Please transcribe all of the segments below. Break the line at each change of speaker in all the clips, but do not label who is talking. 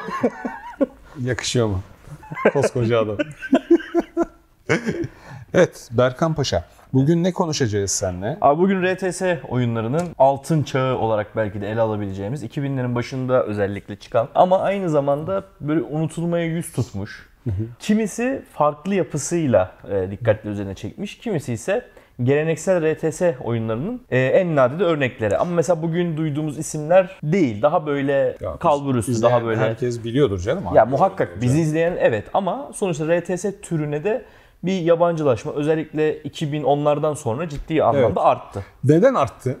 Yakışıyor mu? Koskoca adam. evet Berkan Paşa. Bugün ne konuşacağız seninle?
Abi bugün RTS oyunlarının altın çağı olarak belki de ele alabileceğimiz 2000'lerin başında özellikle çıkan ama aynı zamanda böyle unutulmaya yüz tutmuş. Kimisi farklı yapısıyla e, dikkatli üzerine çekmiş, kimisi ise geleneksel RTS oyunlarının e, en nadide örnekleri. Ama mesela bugün duyduğumuz isimler değil. Daha böyle
Ya,
kalbur üstü,
izleyen
daha böyle
Herkes biliyordur canım.
ya muhakkak bizi izleyen evet ama sonuçta RTS türüne de bir yabancılaşma özellikle 2010'lardan sonra ciddi anlamda
Evet.
arttı.
Neden arttı?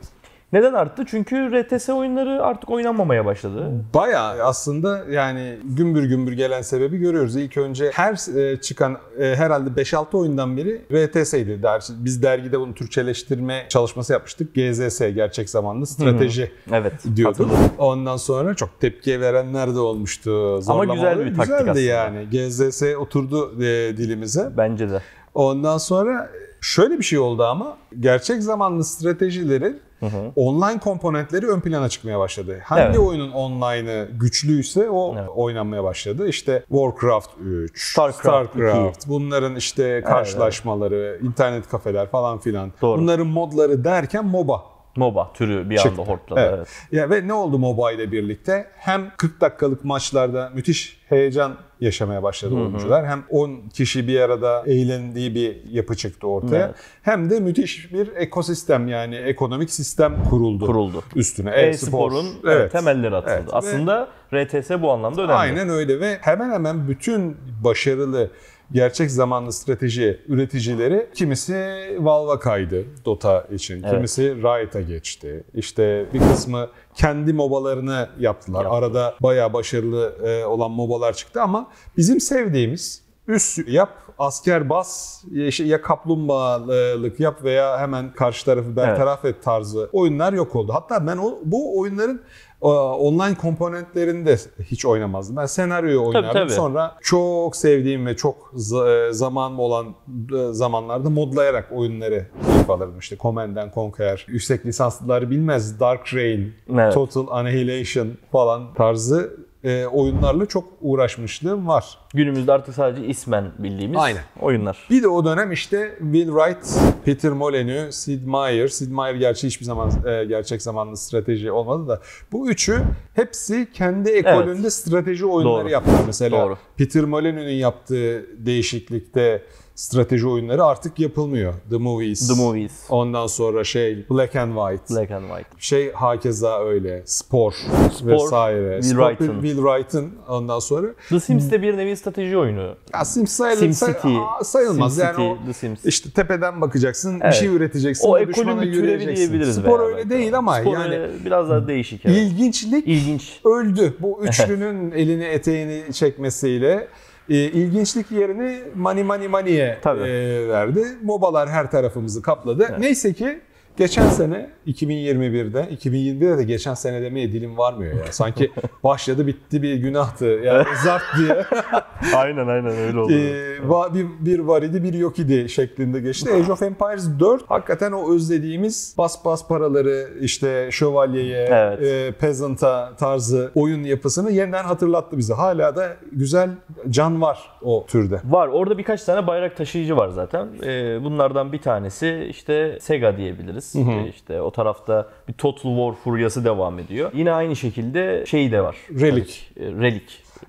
Neden arttı? Çünkü RTS oyunları artık oynanmamaya başladı.
Bayağı aslında yani gümbür gümbür gelen sebebi görüyoruz. İlk önce her e, çıkan e, herhalde 5-6 oyundan biri RTS'ydi. Biz dergide bunu Türkçeleştirme çalışması yapmıştık. GZS, gerçek zamanlı strateji
Evet.
diyorduk.
hatırladım.
Ondan sonra çok tepki verenler de olmuştu. Zorlamaları
güzel bir taktik
Güzeldi
aslında.
yani. GZS oturdu e, dilimize.
Bence de.
Ondan sonra şöyle bir şey oldu ama gerçek zamanlı stratejilerin online komponentleri ön plana çıkmaya başladı. Hangi
Evet.
oyunun online'ı güçlüyse o
Evet.
oynanmaya başladı. İşte Warcraft 3,
Starcraft
Starcraft, bunların işte karşılaşmaları, internet kafeler falan filan.
Doğru.
Bunların modları derken MOBA
MOBA türü bir
çıktı.
anda hortladı.
Evet.
Evet.
Ya ve ne oldu MOBA ile birlikte? Hem 40 dakikalık maçlarda müthiş heyecan yaşamaya başladı oyuncular. Hem 10 kişi bir arada eğlendiği bir yapı çıktı ortaya.
Evet.
Hem de müthiş bir ekosistem yani ekonomik sistem kuruldu.
Kuruldu.
Üstüne
E-sporun evet, temelleri atıldı.
Evet. Ve-
Aslında RTS bu anlamda önemli.
Aynen öyle ve hemen hemen bütün başarılı gerçek zamanlı strateji üreticileri kimisi Valve'a kaydı Dota için,
Evet.
kimisi Riot'a geçti. İşte bir kısmı kendi mobalarını yaptılar.
Yaptılar.
Arada bayağı başarılı e, olan mobalar çıktı ama bizim sevdiğimiz üst yap, asker bas, ya kaplumbağalık yap veya hemen karşı tarafı bertaraf et tarzı oyunlar yok oldu. Hatta ben o, bu oyunların e, online komponentlerini de hiç oynamazdım. Ben senaryoyu oynardım.
tabii.
Sonra çok sevdiğim ve çok e, zamanım olan e, zamanlarda modlayarak oyunları alırdım. İşte Command and Conquer, yüksek lisanslıları bilmez Dark Reign,
Evet.
Total Annihilation falan tarzı e, oyunlarla çok uğraşmışlığım var.
Günümüzde artık sadece ismen bildiğimiz
Aynen.
oyunlar.
Bir de o dönem işte Will Wright, Peter Molyneux, Sid Meier. Sid Meier gerçi hiçbir zaman e, gerçek zamanlı strateji olmadı da bu üçü hepsi kendi ekolünde strateji oyunları
Doğru.
yaptılar. Mesela
Doğru.
Peter Molyneux'un yaptığı değişiklikte strateji oyunları artık yapılmıyor. The Movies.
The Movies.
Ondan sonra şey Black and White.
Black and White.
Şey hakeza öyle. Spor,
Spor,
vesaire.
Will Wright'ın.
Will Wright'ın ondan sonra
The Sims de bir nevi strateji oyunu.
ya Sims sayılır,
SimCity.
say- Aa, sayılmaz.
Sim
yani
City,
o
The Sims.
işte tepeden bakacaksın, bir
Evet.
şey üreteceksin,
o ekolün bir türevi diyebiliriz.
Spor öyle
belki.
değil ama
Spor
yani
öyle biraz daha değişik. Evet.
ilginçlik
İlginç.
öldü. Bu üçlünün elini eteğini çekmesiyle e, ilginçlik yerini money money'e
Tabii.
e, verdi. Mobalar her tarafımızı kapladı. Neyse ki geçen sene 2021'de 2021'de de geçen sene demeye dilim varmıyor ya. Sanki başladı bitti bir günahtı. Yani zart diye.
aynen aynen öyle oldu.
Ee, bir, bir var idi bir yok idi şeklinde geçti. Age of Empires 4 hakikaten o özlediğimiz bas bas paraları işte şövalyeye,
Evet.
e, peasant'a tarzı oyun yapısını yeniden hatırlattı bize. Hala da güzel can var o türde.
Var. Orada birkaç tane bayrak taşıyıcı var zaten. Ee, bunlardan bir tanesi işte Sega diyebiliriz. Ee, işte o tarafta bir Total War furyası devam ediyor. Yine aynı şekilde şey de var.
Relic.
Tabii ki, e, Relic.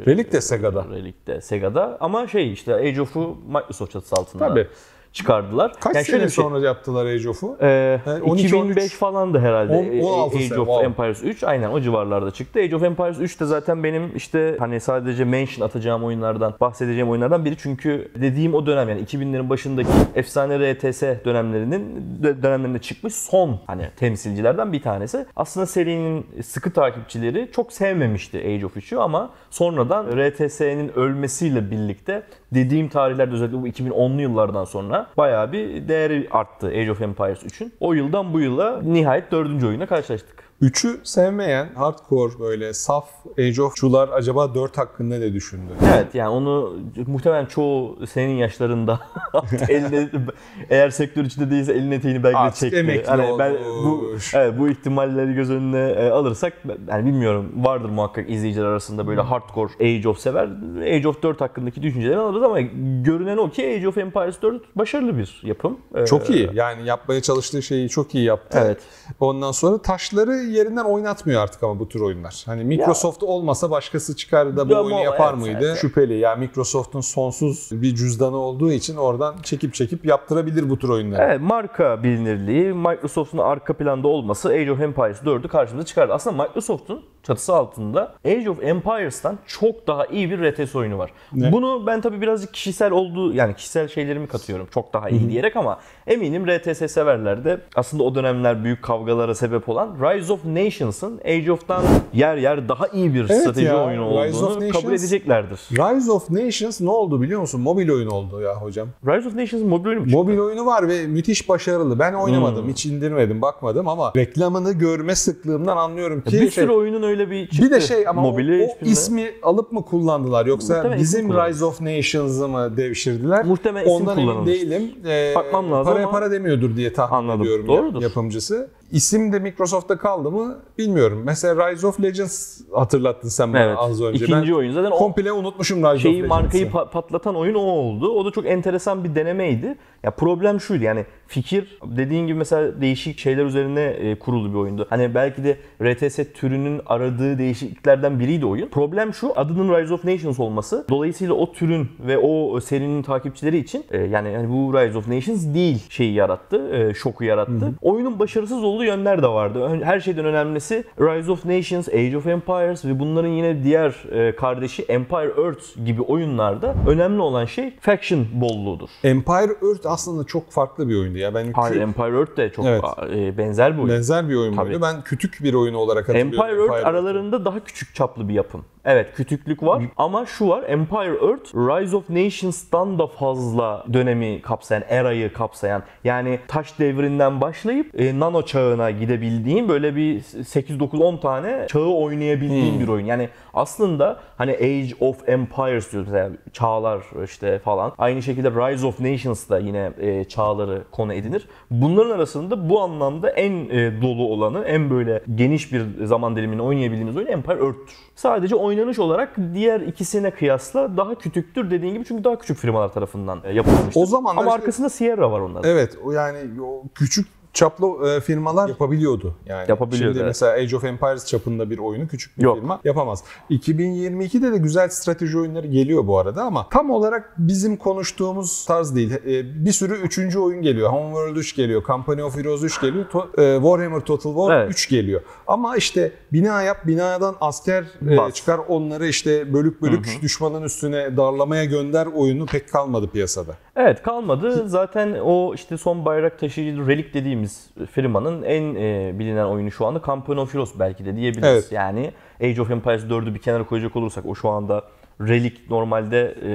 Relic de Sega'da.
Relic de Sega'da. Ama şey işte Age of'u Microsoft çatısı altında
Tabii.
Çıkardılar.
Kaç
Yani
sene
şey-
sonra yaptılar Age of'u?
Ee,
Yani 12,
2005
13,
falandı herhalde.
on- 16
Age
sene,
of
wow.
Empires 3 aynen o civarlarda çıktı. Age of Empires 3 de zaten benim işte hani sadece mention atacağım oyunlardan, bahsedeceğim oyunlardan biri. Çünkü dediğim o dönem yani 2000'lerin başındaki efsane RTS dönemlerinin dö- dönemlerinde çıkmış son hani temsilcilerden bir tanesi. Aslında serinin sıkı takipçileri çok sevmemişti Age of 3'ü ama sonradan RTS'nin ölmesiyle birlikte dediğim tarihlerde özellikle bu 2010'lu yıllardan sonra bayağı bir değeri arttı Age of Empires 3'ün. O yıldan bu yıla nihayet dördüncü oyuna karşılaştık.
3'ü sevmeyen hardcore böyle saf Age of'cular acaba 4 hakkında ne düşündü?
Evet yani onu muhtemelen çoğu senin yaşlarında eline, eğer sektör içinde değilse elin eteğini belki
Artık
çekti.
emekli
Hani ben bu evet, bu ihtimalleri göz önüne e, alırsak yani bilmiyorum vardır muhakkak izleyiciler arasında böyle hardcore Age of sever. Age of 4 hakkındaki düşünceleri alırız ama görünen o ki Age of Empires 4 başarılı bir yapım. Ee,
Çok iyi. Yani yapmaya çalıştığı şeyi çok iyi yaptı.
Evet.
Ondan sonra taşları yerinden oynatmıyor artık ama bu tür oyunlar. Hani Microsoft olmasa başkası çıkar da bu
Ya
oyunu yapar
evet,
mıydı?
evet.
Şüpheli. Ya Microsoft'un sonsuz bir cüzdanı olduğu için oradan çekip çekip yaptırabilir bu tür oyunları.
Evet, marka bilinirliği, Microsoft'un arka planda olması Age of Empires 4'ü karşımıza çıkardı. Aslında Microsoft'un çatısı altında Age of Empires'tan çok daha iyi bir RTS oyunu var.
Ne?
Bunu ben tabii birazcık kişisel olduğu yani kişisel şeylerimi katıyorum çok daha iyi diyerek ama eminim RTS severler de aslında o dönemler büyük kavgalara sebep olan Rise of Nations'ın Age of'tan yer yer daha iyi bir
Evet
strateji
ya,
oyunu
Rise of
olduğunu
Nations-
kabul edeceklerdir.
Rise of Nations ne oldu biliyor musun? Mobil oyun oldu ya hocam.
Rise of Nations mobil oyunu mu çıktı?
Mobil oyunu var ve müthiş başarılı. Ben oynamadım,
Hmm.
hiç indirmedim, bakmadım ama reklamını görme sıklığımdan anlıyorum ki
bir
şey-
sürü oyunun öyle bir çıktı.
Bir de şey ama o,
Mobili
o ismi alıp mı kullandılar yoksa
Muhtemelen
bizim. Rise of Nations'ı mı devşirdiler?
Muhtemelen isim
Ondan emin değilim. Ee,
Bakmam lazım
Paraya
ama-
para demiyordur diye tahmin
Anladım.
ediyorum
Doğrudur.
ya- yapımcısı. İsim de Microsoft'ta kaldı mı bilmiyorum. Mesela Rise of Legends hatırlattın sen bana
Evet.
az önce.
İkinci
ben
oyun zaten
komple unutmuşum Rise of
şeyi
Legends'ı.
markayı pa- patlatan oyun o oldu. O da çok enteresan bir denemeydi. Ya problem şuydu yani fikir dediğin gibi mesela değişik şeyler üzerine e, kurulu bir oyundu. Hani belki de RTS türünün aradığı değişikliklerden biriydi oyun. Problem şu adının Rise of Nations olması. Dolayısıyla o türün ve o serinin takipçileri için e, yani hani bu Rise of Nations değil şeyi yarattı, e, şoku yarattı. Oyunun başarısız olduğu yönler de vardı. Her şeyden önemlisi Rise of Nations, Age of Empires ve bunların yine diğer e, kardeşi Empire Earth gibi oyunlarda önemli olan şey faction bolluğudur.
Empire Earth aslında çok farklı bir oyundu ya. Ben
Hayır,
kü-
Empire Earth de çok
Evet.
e, benzer bir oyun.
benzer bir oyun
Tabii.
muydu? Ben küçük bir oyun olarak hatırlıyorum.
Empire Earth aralarında daha küçük çaplı bir yapım. Evet küçüklük var ama şu var Empire Earth Rise of Nations'tan da fazla dönemi kapsayan, erayı kapsayan yani taş devrinden başlayıp e, nano çağına gidebildiğin böyle bir 8 9 10 tane çağı oynayabildiğin bir oyun. Yani aslında hani Age of Empires diyoruz mesela çağlar işte falan. Aynı şekilde Rise of Nations da yine e, çağları konu edinir. Bunların arasında bu anlamda en e, dolu olanı, en böyle geniş bir zaman dilimini oynayabildiğimiz oyun Empire Earth'tür. Sadece oynanış olarak diğer ikisine kıyasla daha küçüktür dediğin gibi çünkü daha küçük firmalar tarafından e, yapılmıştır.
O zamanlar
Ama
işte-
arkasında Sierra var onların.
Evet o yani o küçük çaplı e, firmalar yapabiliyordu. Yani
Yapabiliyordu,
Şimdi
evet.
mesela Age of Empires çapında bir oyunu küçük bir
Yok.
firma yapamaz. 2022'de de güzel strateji oyunları geliyor bu arada ama tam olarak bizim konuştuğumuz tarz değil. E, bir sürü üçüncü oyun geliyor. Homeworld 3 geliyor. Company of Heroes 3 geliyor. To- e, Warhammer Total War
Evet.
3 geliyor. Ama işte bina yap, binadan asker e, çıkar onları işte bölük bölük düşmanın üstüne darlamaya gönder oyunu pek kalmadı piyasada.
Evet kalmadı. Zaten o işte son bayrak taşıyıcı Relic dediğimiz firmanın en e, bilinen oyunu şu anda Company of Heroes belki de diyebiliriz.
Evet.
Yani Age of Empires 4'ü bir kenara koyacak olursak o şu anda Relic normalde e,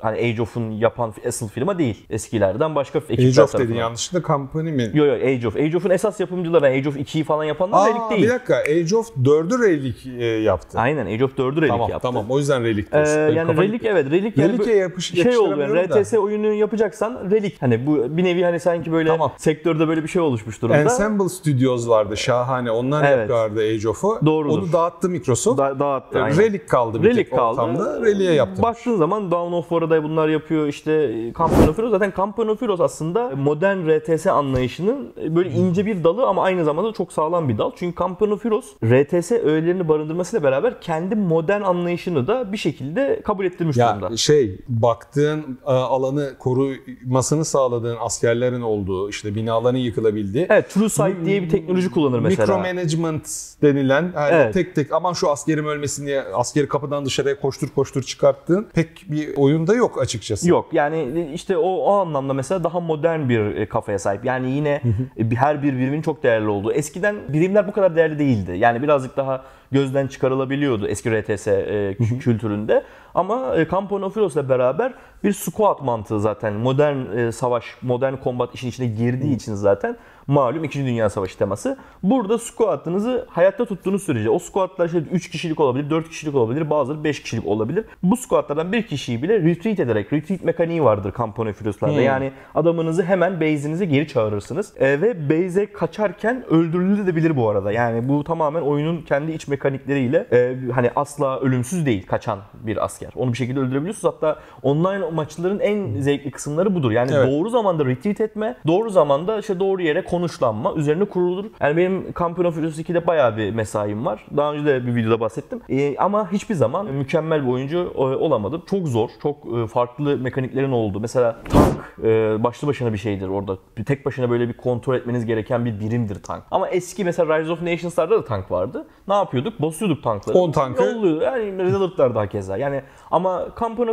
hani Age of'un yapan asıl firma değil. Eskilerden başka ekipler
Age of dedin
tarafından.
yanlışlıkla company mi?
Yo yo Age of. Age of'un esas yapımcıları yani Age of 2'yi falan yapanlar Relic
Aa,
değil.
bir dakika Age of 4'ü Relic e, yaptı.
Aynen Age of 4'ü Relic
tamam
yaptı.
tamam o yüzden Relic
Ee,
diyorsun. Benim
yani
kafam
Relic
gitti.
evet Relic yani
Relic'e yapış,
şey oluyor
yakıştıramıyorum da.
RTS oyunu yapacaksan Relic hani bu bir nevi hani sanki böyle
Tamam.
sektörde böyle bir şey oluşmuş durumda.
Ensemble Studios vardı şahane. Onlar
Evet.
yapıyorlardı Age of'u.
Doğrudur.
Onu dağıttı Microsoft.
Da- dağıttı aynen.
Relic kaldı bir
Relic
tek
kaldı.
ortamda. Relic'e yaptı.
Baktığın zaman Dawn of War'da da bunlar yapıyor. İşte e, Company of Heroes. Zaten Company of Heroes aslında modern RTS anlayışının e, böyle ince bir dalı ama aynı zamanda çok sağlam bir dal. Çünkü Company of Heroes RTS öğelerini barındırmasıyla beraber kendi modern anlayışını da bir şekilde kabul ettirmiş durumda.
Ya şey baktığın e, alanı korumasını sağladığın askerlerin olduğu işte binaların yıkılabildiği
Evet, True Sight diye bir teknoloji kullanır mesela.
Micromanagement denilen yani
Evet.
tek tek aman şu askerim ölmesin diye askeri kapıdan dışarıya koştur koştur çıkarttığın pek bir oyunda yok açıkçası.
Yok yani işte o, o anlamda mesela daha modern bir e, kafaya sahip. Yani yine e, her bir birimin çok değerli olduğu. Eskiden birimler bu kadar değerli değildi. Yani birazcık daha gözden çıkarılabiliyordu eski RTS e, kültüründe. Ama e, Campo Nofilos'la beraber bir squad mantığı zaten modern e, savaş, modern combat işin içine girdiği için zaten malum 2. Dünya Savaşı teması. Burada squad'ınızı hayatta tuttuğunuz sürece o squad'lar işte 3 kişilik olabilir, 4 kişilik olabilir, bazıları 5 kişilik olabilir. Bu squad'lardan bir kişiyi bile retreat ederek, retreat mekaniği vardır Campo Nofilos'larda.
Hmm.
Yani adamınızı hemen base'inize geri çağırırsınız. E, ve base'e kaçarken öldürülebilir bu arada. Yani bu tamamen oyunun kendi iç mekanikleriyle e, hani asla ölümsüz değil kaçan bir asker. Onu bir şekilde öldürebiliyorsunuz. Hatta online maçların en zevkli kısımları budur. Yani
Evet.
doğru zamanda retreat etme, doğru zamanda işte doğru yere konuşlanma üzerine kurulur. Yani benim Campion of Heroes 2'de bayağı bir mesaim var. Daha önce de bir videoda bahsettim. E, ama hiçbir zaman mükemmel bir oyuncu e, olamadım. Çok zor, çok e, farklı mekaniklerin olduğu. Mesela tank e, başlı başına bir şeydir orada. Tek başına böyle bir kontrol etmeniz gereken bir birimdir tank. Ama eski mesela Rise of Nations'larda da tank vardı. Ne yapıyorduk? Basıyorduk tankları.
10 tankı.
Yolluyorduk. Yani Red Alert'lar daha keza. Yani ama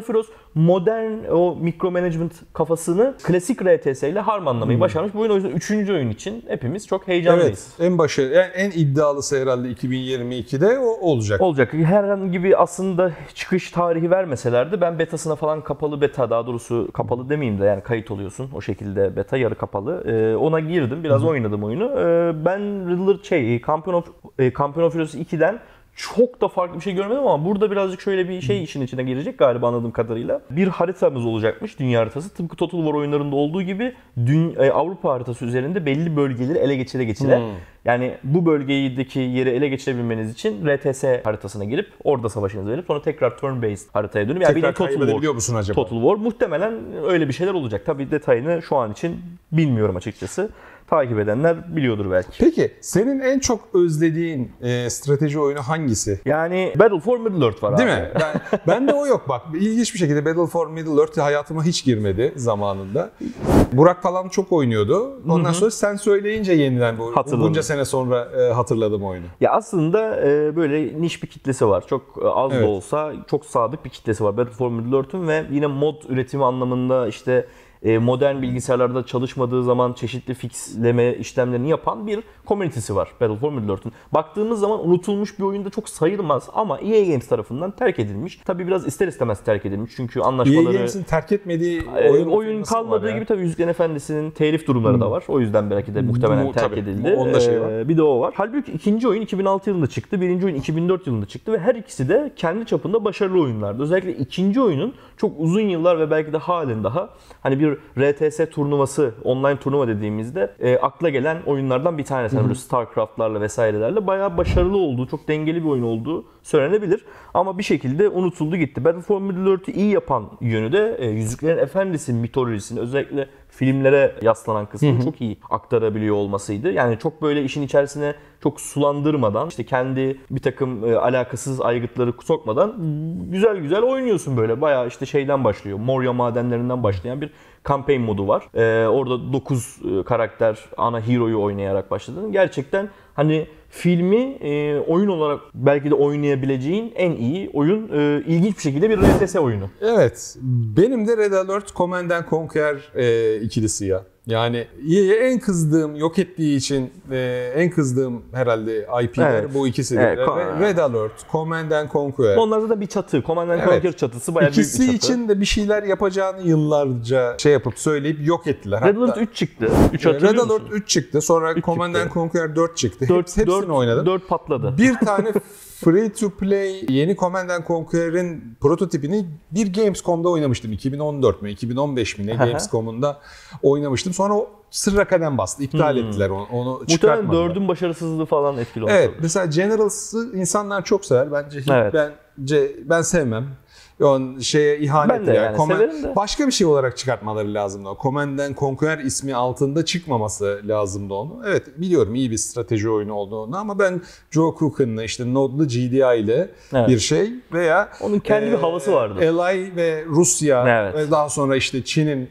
Heroes modern o micromanagement kafasını klasik RTS ile harmanlamayı başarmış. Bu oyun o yüzden 3. oyun için hepimiz çok heyecanlıyız.
Evet. En başı yani en iddialısı herhalde 2022'de o olacak.
Olacak. Herhangi bir aslında çıkış tarihi vermeselerdi ben betasına falan kapalı beta daha doğrusu kapalı demeyeyim de yani kayıt oluyorsun o şekilde beta yarı kapalı. Ee, ona girdim biraz oynadım oyunu. Ee, ben Riddler şey Campion of, e, Campion of Heroes 2'den çok da farklı bir şey görmedim ama burada birazcık şöyle bir şey işin içine girecek galiba anladığım kadarıyla. Bir haritamız olacakmış dünya haritası. Tıpkı Total War oyunlarında olduğu gibi dün, e, Avrupa haritası üzerinde belli bölgeleri ele geçire geçire.
Hmm.
Yani bu bölgedeki yeri ele geçirebilmeniz için RTS haritasına girip orada savaşınızı verip sonra tekrar turn based haritaya dönüp yani
Tekrar
Total War.
musun acaba?
Total War muhtemelen öyle bir şeyler olacak. Tabii detayını şu an için bilmiyorum açıkçası. Takip edenler biliyordur belki.
Peki senin en çok özlediğin e, strateji oyunu hangisi?
Yani Battle for Middle-earth var
Değil
abi.
mi? Ben, ben de o yok bak. İlginç bir şekilde Battle for Middle-earth hayatıma hiç girmedi zamanında. Burak falan çok oynuyordu. Ondan sonra sen söyleyince yeniden bu
Hatırladım.
bunca sene sonra e, hatırladım oyunu.
Ya aslında e, böyle niş bir kitlesi var. Çok e, az
Evet.
da olsa çok sadık bir kitlesi var Battle for Middle-earth'ün ve yine mod üretimi anlamında işte modern bilgisayarlarda çalışmadığı zaman çeşitli fixleme işlemlerini yapan bir komünitesi var Battle for Middle-earth'ün. Baktığımız zaman unutulmuş bir oyunda çok sayılmaz ama EA Games tarafından terk edilmiş. Tabii biraz ister istemez terk edilmiş çünkü
EA
anlaşmaları...
Games'in terk etmediği
Ee,
oyun,
oyun kalmadığı gibi tabii Yüzüklerin Efendisi'nin telif durumları da var. O yüzden belki de muhtemelen
Bu-
terk
tabii.
edildi.
Onun da şeyi var.
Ee, bir de o var. Halbuki ikinci oyun 2006 yılında çıktı. Birinci oyun 2004 yılında çıktı ve her ikisi de kendi çapında başarılı oyunlardı. Özellikle ikinci oyunun çok uzun yıllar ve belki de halen daha hani bir RTS turnuvası, online turnuva dediğimizde e, akla gelen oyunlardan bir tanesi. Hani böyle StarCraft'larla vesairelerle bayağı başarılı olduğu, çok dengeli bir oyun olduğu söylenebilir. Ama bir şekilde unutuldu gitti. Battle for Middle-earth'ü iyi yapan yönü de e, Yüzüklerin Efendisi mitolojisini özellikle filmlere yaslanan kısmını çok iyi aktarabiliyor olmasıydı. Yani çok böyle işin içerisine çok sulandırmadan işte kendi bir takım e, alakasız aygıtları sokmadan güzel güzel oynuyorsun böyle. Bayağı işte şeyden başlıyor. Moria madenlerinden başlayan bir campaign modu var. E, orada 9 karakter ana hero'yu oynayarak başladın. Gerçekten hani filmi e, oyun olarak belki de oynayabileceğin en iyi oyun. E, ilginç bir şekilde bir RTS oyunu.
Evet. Benim de Red Alert Command and Conquer e, ikilisi ya. Yani en kızdığım, yok ettiği için e, en kızdığım herhalde IP'ler
Evet.
bu ikisidir.
Evet,
Re-
Con-
Red Alert, Command and Conquer.
Onlarda da bir çatı. Command and
Evet.
Conquer çatısı bayağı büyük
İkisi
bir çatı.
için de bir şeyler yapacağını yıllarca şey yapıp söyleyip yok ettiler.
Red
Hatta-
Alert 3 çıktı. 3
Red Alert
musun?
3 çıktı. Sonra
Üç
Command
çıktı.
and Conquer 4 çıktı.
4,
Hepsi, hepsini oynadım.
4 patladı.
Bir tane free to play yeni Command and Conquer'in prototipini bir Gamescom'da oynamıştım. 2014 mü 2015 mi ne. Gamescom'unda oynamıştım. Sonra o sırra kadem bastı. İptal ettiler onu, onu
Muhtemelen. 4'ün başarısızlığı falan etkili oldu.
Evet mesela Generals'ı insanlar çok sever. Bence
Evet.
bence ben sevmem. Yani şeye ihanet
Ben de yani
Command-
severim de.
Başka bir şey olarak çıkartmaları lazımdı. o. Command and Conquer ismi altında çıkmaması lazımdı onu. Evet biliyorum iyi bir strateji oyunu olduğunu ama ben Joe Cooken'la işte Node'lu GDI ile
Evet.
bir şey veya
Onun kendi bir
e,
havası vardı.
Ally ve Rusya
Evet.
ve daha sonra işte Çin'in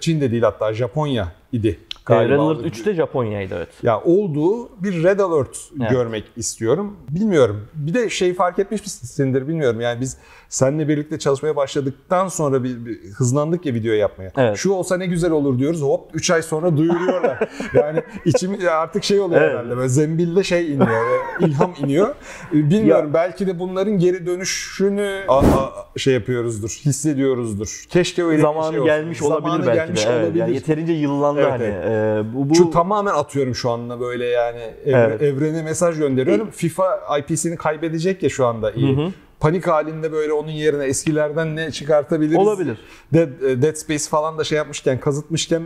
Çin de değil hatta Japonya idi.
Red. Alert 3'te Japonya'ydı evet.
Ya olduğu bir Red Alert
Evet.
görmek istiyorum. Bilmiyorum. Bir de şey fark etmiş misindir bilmiyorum. Yani biz seninle birlikte çalışmaya başladıktan sonra bir, bir hızlandık ya video yapmaya.
Evet.
Şu olsa ne güzel olur diyoruz. Hop 3 ay sonra duyuruyorlar. yani içim artık şey oluyor
Evet.
herhalde. Böyle zembilde şey iniyor. böyle ilham iniyor. Bilmiyorum. Belki de bunların geri dönüşünü a- a- şey yapıyoruzdur. Hissediyoruzdur. Keşke öyle bir
Zamanı
şey olsun.
gelmiş olabilir
Zamanı
belki
gelmiş
de. Evet,
olabilir.
yani yeterince yıllandı
Evet,
hani.
evet.
Ee, bu, bu
Şu tamamen atıyorum şu anda böyle yani evre-
Evet.
evrene mesaj gönderiyorum. FIFA IP'sini kaybedecek ya şu anda iyi. Panik halinde böyle onun yerine eskilerden ne çıkartabiliriz?
Olabilir.
Dead, Dead Space falan da şey yapmışken, kazıtmışken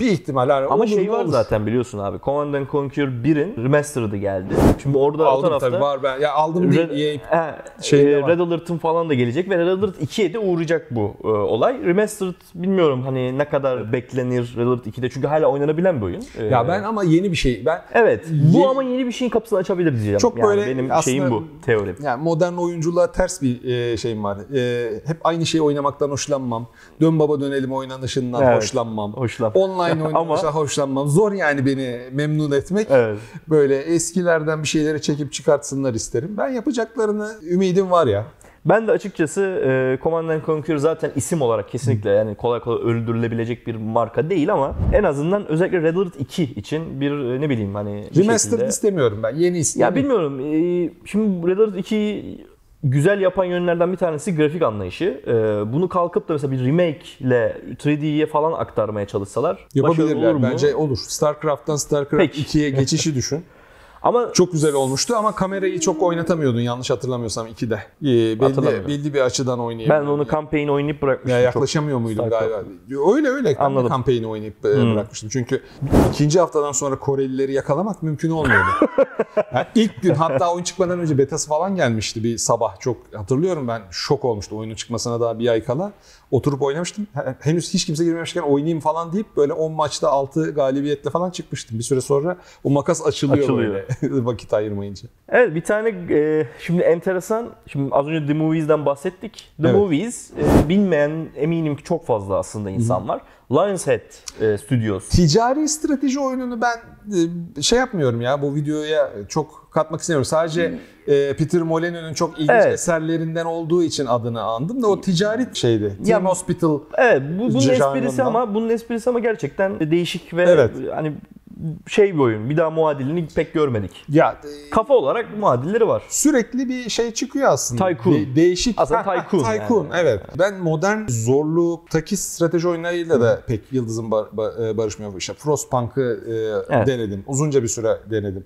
bir ihtimal. Yani
Ama şey var
olur.
zaten biliyorsun abi. Command and Conquer 1'in remastered'ı geldi. Şimdi orada o
Aldım
tarafta
tabii var ben. Ya aldım.
Red, he,
şeyinde
e. Red Alert'ın falan da gelecek ve Red Alert 2'ye de uğrayacak bu e, olay. Remastered bilmiyorum hani ne kadar beklenir Red Alert 2'de çünkü hala oynanabilen bir oyun. E,
Ya ben ama yeni bir şey. Ben
Evet. Bu ama yeni bir şeyin kapısını açabilir diyeceğim.
Çok
Yani
böyle
benim şeyim bu teorim.
Yani modern oyunculuğa ters bir e, şeyim var. E, hep aynı şeyi oynamaktan hoşlanmam. Dön baba dönelim oynanışından
Evet.
hoşlanmam.
Hoşlan.
Online oynanışa hoşlanmam. Zor yani beni memnun etmek.
Evet.
Böyle eskilerden bir şeyleri çekip çıkartsınlar isterim. Ben yapacaklarını ümidim var ya.
Ben de açıkçası e, Command and Conquer zaten isim olarak kesinlikle yani kolay kolay öldürülebilecek bir marka değil ama en azından özellikle Red Alert 2 için bir e, ne bileyim hani
Remastered
şekilde-
istemiyorum ben. Yeni istiyorum.
Ya bilmiyorum. e, Şimdi Red Alert 2'yi güzel yapan yönlerden bir tanesi grafik anlayışı. E, Bunu kalkıp da mesela bir remake ile 3D'ye falan aktarmaya çalışsalar başarılı olur
Yapabilirler
mu?
bence olur. StarCraft'tan StarCraft
Peki.
2'ye geçişi düşün.
Ama
Çok güzel olmuştu ama kamerayı çok oynatamıyordun yanlış hatırlamıyorsam 2'de. Ee, belli, belli bir açıdan oynayabiliyordun.
ben onu campaign oynayıp bırakmıştım.
Ya
çok.
yaklaşamıyor muydum
Starcraft.
galiba? Öyle öyle.
Anladım.
kampanyayı oynayıp e, bırakmıştım. Çünkü ikinci haftadan sonra Korelileri yakalamak mümkün olmuyordu. yani ilk gün hatta oyun çıkmadan önce betası falan gelmişti bir sabah. Çok hatırlıyorum ben şok olmuştu oyunun çıkmasına daha bir ay kala. Oturup oynamıştım. Henüz hiç kimse girmemişken oynayayım falan deyip böyle 10 maçta 6 galibiyetle falan çıkmıştım. Bir süre sonra o makas açılıyor,
Açılıyor.
böyle vakit ayırmayınca.
Evet bir tane e, şimdi enteresan. Şimdi az önce The Movies'den bahsettik. The
Evet.
Movies e, bilmeyen eminim ki çok fazla aslında insan var. Lionshead e, Studios.
Ticari strateji oyununu ben e, şey yapmıyorum ya bu videoya çok katmak istemiyorum. Sadece e, Peter Molyneux'un çok ilginç
Hmm. Evet.
eserlerinden olduğu için adını andım da o ticari şeydi.
Ya-
Team Hospital.
Evet bu, bunun
Janrından.
esprisi ama bunun esprisi ama gerçekten değişik ve
Evet.
hani şey bir oyun. Bir daha muadilini pek görmedik.
Ya
Kafa olarak muadilleri var.
sürekli bir şey çıkıyor aslında.
Tycoon.
De- değişik.
Aslında
Ha, ha,
Tycoon
Tycoon,
yani.
evet. Ben modern zorluktaki strateji oyunlarıyla da pek yıldızım bar- ba- e, barışmıyor. İşte Frostpunk'ı e,
Evet.
denedim. Uzunca bir süre denedim.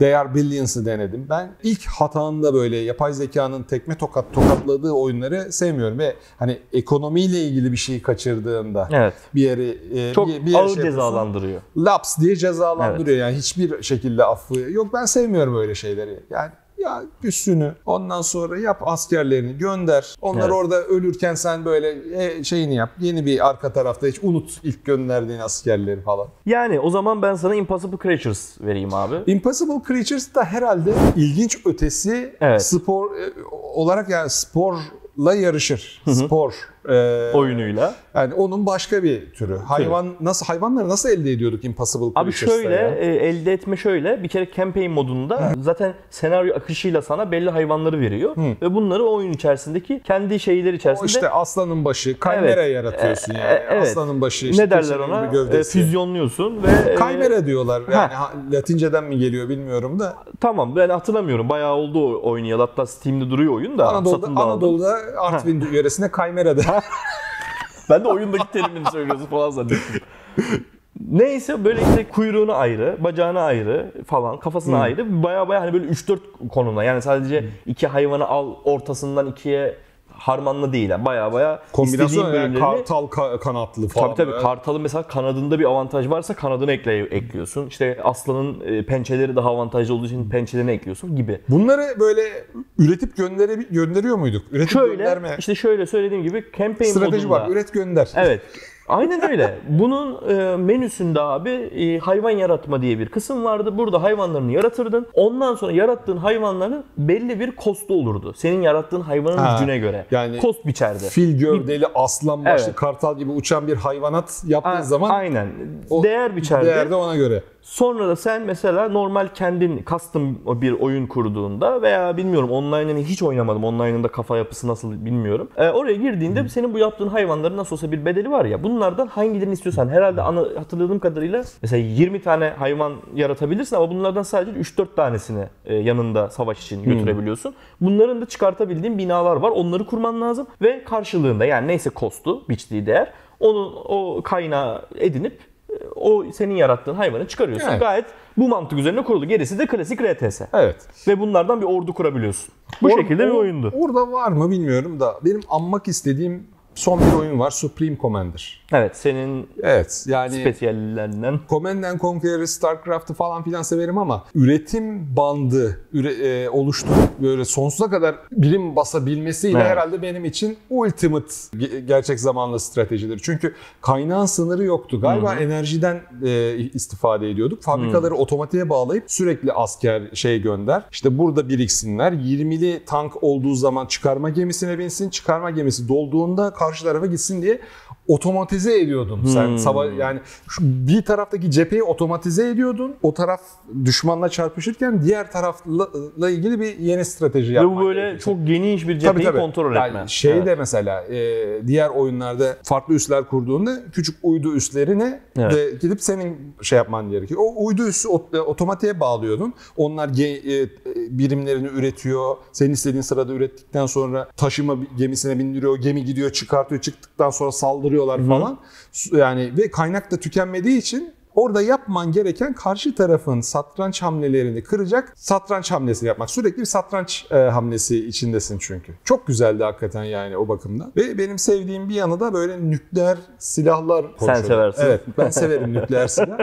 They Are Billions'ı denedim. Ben ilk hatanda böyle yapay zekanın tekme tokat tokatladığı oyunları sevmiyorum ve hani ekonomiyle ilgili bir şey kaçırdığında
Evet.
bir yeri e,
Çok
bir, bir yere
ağır
şey
cezalandırıyor.
laps diye cezalandırıyor. Yani hiçbir şekilde affı yok. Ben sevmiyorum öyle şeyleri. Yani ya üstünü ondan sonra yap askerlerini gönder. Onlar
Evet.
orada ölürken sen böyle e, şeyini yap. Yeni bir arka tarafta hiç unut ilk gönderdiğin askerleri falan.
Yani o zaman ben sana Impossible Creatures vereyim abi.
Impossible Creatures da herhalde ilginç ötesi
Evet.
spor e, olarak yani sporla yarışır. Spor e,
Oyunuyla.
Yani onun başka bir türü. Hayvan nasıl hayvanları nasıl elde ediyorduk Impossible
Abi şöyle
ya?
e, elde etme şöyle bir kere campaign modunda zaten senaryo akışıyla sana belli hayvanları veriyor ve bunları o oyun içerisindeki kendi şeyleri
O
içerisinde
işte aslanın başı, kaymera
Evet.
yaratıyorsun
E,
yani.
e, evet.
Aslanın başı, işte
ne derler ona?
gövdesi.
E, füzyonluyorsun ve
Kaymera diyorlar. Yani
Ha.
Latinceden mi geliyor bilmiyorum da.
tamam ben hatırlamıyorum. Bayağı oldu o oynayalı. Hatta Steam'de duruyor oyun da.
Anadolu'da. Anadolu'da Artvin yöresinde kaymera de.
Ben de oyundaki terimini söylüyorsun falan zannettim. Neyse böyle işte kuyruğunu ayrı, bacağını ayrı falan, kafasını ayrı. Baya baya hani böyle 3-4 konumda. Yani sadece iki hayvanı al ortasından ikiye harmanlı değil. Yani baya baya
Kombinasyon yani
bölümlerini...
kartal ka- kanatlı falan.
Tabii tabii
böyle.
kartalın mesela kanadında bir avantaj varsa kanadını ekle ekliyorsun. İşte aslanın e, pençeleri daha avantajlı olduğu için pençelerini ekliyorsun gibi.
Bunları böyle üretip göndere gönderiyor muyduk? Üretip
Şöyle
gönderme.
işte şöyle söylediğim gibi campaign
Strateji
modunda.
var. Üret gönder.
Evet. Aynen öyle. Bunun e, menüsünde abi e, hayvan yaratma diye bir kısım vardı. Burada hayvanlarını yaratırdın. Ondan sonra yarattığın hayvanların belli bir kostu olurdu. Senin yarattığın hayvanın
Ha,
gücüne göre.
yani
Kost biçerdi.
Fil gövdeli, aslan başlı,
Evet.
kartal gibi uçan bir hayvanat yaptığın
A-
zaman
Aynen. Değer biçerdi.
değer de ona göre.
Sonra da sen mesela normal kendin custom bir oyun kurduğunda veya bilmiyorum online'ını hiç oynamadım. Online'ın da kafa yapısı nasıl bilmiyorum. Ee, oraya girdiğinde senin bu yaptığın hayvanların nasıl olsa bir bedeli var ya. Bunlardan hangilerini istiyorsan herhalde ana, hatırladığım kadarıyla mesela 20 tane hayvan yaratabilirsin ama bunlardan sadece 3-4 tanesini e, yanında savaş için götürebiliyorsun. Bunların da çıkartabildiğin binalar var. Onları kurman lazım ve karşılığında yani neyse kostu, biçtiği değer onu o kaynağı edinip o senin yarattığın hayvanı çıkarıyorsun.
Evet.
Gayet bu mantık üzerine kurulu. Gerisi de klasik RTS.
Evet.
Ve bunlardan bir ordu kurabiliyorsun. Bu
Or-
şekilde bir oyundu.
Orada var mı bilmiyorum da benim anmak istediğim son bir oyun var. Supreme Commander.
Evet senin
Evet yani
spesiyallerinden.
Command and Conquer'ı, StarCraft'ı falan filan severim ama üretim bandı üre, e, oluşturup böyle sonsuza kadar birim basabilmesiyle
Evet.
herhalde benim için ultimate ge- gerçek zamanlı stratejidir. Çünkü kaynağın sınırı yoktu. Galiba enerjiden e, istifade ediyorduk. Fabrikaları otomatiğe bağlayıp sürekli asker şey gönder. İşte burada biriksinler. 20'li tank olduğu zaman çıkarma gemisine binsin. Çıkarma gemisi dolduğunda karşı tarafa gitsin diye otomatize ediyordun sen. Sava- yani şu bir taraftaki cepheyi otomatize ediyordun. O taraf düşmanla çarpışırken diğer tarafla ilgili bir yeni strateji
Ve
yapman
bu böyle
gerekiyor.
çok geniş bir
Tabii,
cepheyi
tabii.
kontrol
Yani
etme.
Şey
Evet.
de mesela e, diğer oyunlarda farklı üsler kurduğunda küçük uydu üslerine
Evet.
de gidip senin şey yapman gerekiyor. O uydu üssü e, otomatiğe bağlıyordun. Onlar ge- e, birimlerini üretiyor. Senin istediğin sırada ürettikten sonra taşıma gemisine bindiriyor. Gemi gidiyor çıkartıyor. Çıktıktan sonra saldırıyorlar falan. Su- Yani ve kaynak da tükenmediği için Orada yapman gereken karşı tarafın satranç hamlelerini kıracak satranç hamlesi yapmak. Sürekli bir satranç e, hamlesi içindesin çünkü. Çok güzeldi hakikaten yani o bakımdan. Ve benim sevdiğim bir yanı da böyle nükleer silahlar konuşuyor.
seversin.
Evet ben severim nükleer silah.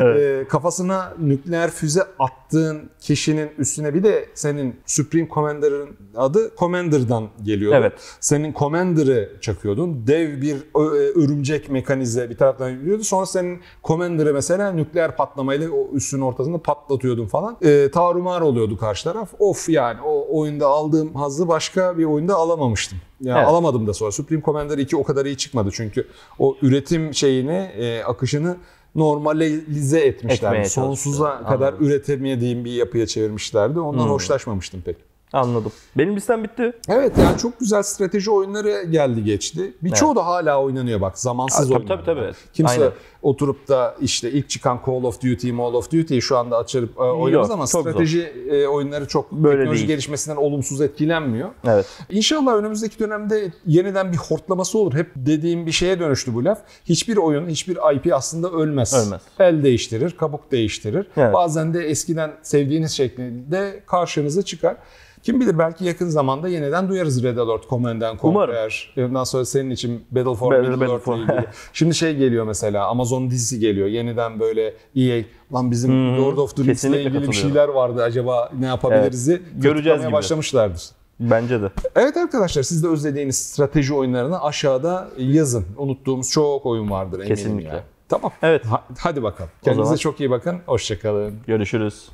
E, kafasına nükleer füze attığın kişinin üstüne bir de senin Supreme Commander'ın adı Commander'dan geliyor.
Evet.
Senin Commander'ı çakıyordun. Dev bir e, örümcek mekanize bir taraftan gidiyordu. Sonra senin Commander'ı mesela nükleer patlamayla o üssün ortasında patlatıyordun falan. E, tarumar oluyordu karşı taraf. Of yani o oyunda aldığım hazzı başka bir oyunda alamamıştım. Yani
Evet.
alamadım da sonra. Supreme Commander 2 o kadar iyi çıkmadı. Çünkü o üretim şeyini, e, akışını normalize etmişlerdi.
Etmeye
Sonsuza kadar
Anladım.
üretemediğim bir yapıya çevirmişlerdi. Ondan hoşlaşmamıştım pek.
Anladım. Benim listem bitti.
Evet yani çok güzel strateji oyunları geldi geçti. Birçoğu da hala oynanıyor bak zamansız
tabii,
oyunlar.
tabii, tabii.
Kimse
Aynen.
oturup da işte ilk çıkan Call of Duty, Call of Duty şu anda açıp e, oynamaz ama
çok zor.
strateji e, oyunları çok
Böyle
teknoloji
değil.
gelişmesinden olumsuz etkilenmiyor.
Evet.
İnşallah önümüzdeki dönemde yeniden bir hortlaması olur. Hep dediğim bir şeye dönüştü bu laf. Hiçbir oyun, hiçbir IP aslında ölmez.
Ölmez.
El değiştirir, kabuk değiştirir.
Evet.
Bazen de eskiden sevdiğiniz şeklinde karşınıza çıkar. Kim bilir belki yakın zamanda yeniden duyarız Red Alert, Command. Conquer. Ondan sonra senin için Battle for
Battle-
Middle
for-
ilgili. Şimdi şey geliyor mesela Amazon dizisi geliyor. Yeniden böyle EA lan bizim Lord of the Rings'le
kesinlikle
ilgili bir şeyler vardı. Acaba ne yapabiliriz'i
Göreceğiz
tırtıklamaya
gibi.
başlamışlardır.
Bence de.
Evet arkadaşlar siz de özlediğiniz strateji oyunlarını aşağıda yazın. Unuttuğumuz çok oyun vardır eminim
Kesinlikle.
ya. Tamam.
Evet.
Ha- hadi bakalım. Kendinize
zaman-
çok iyi bakın. Hoşçakalın.
Görüşürüz.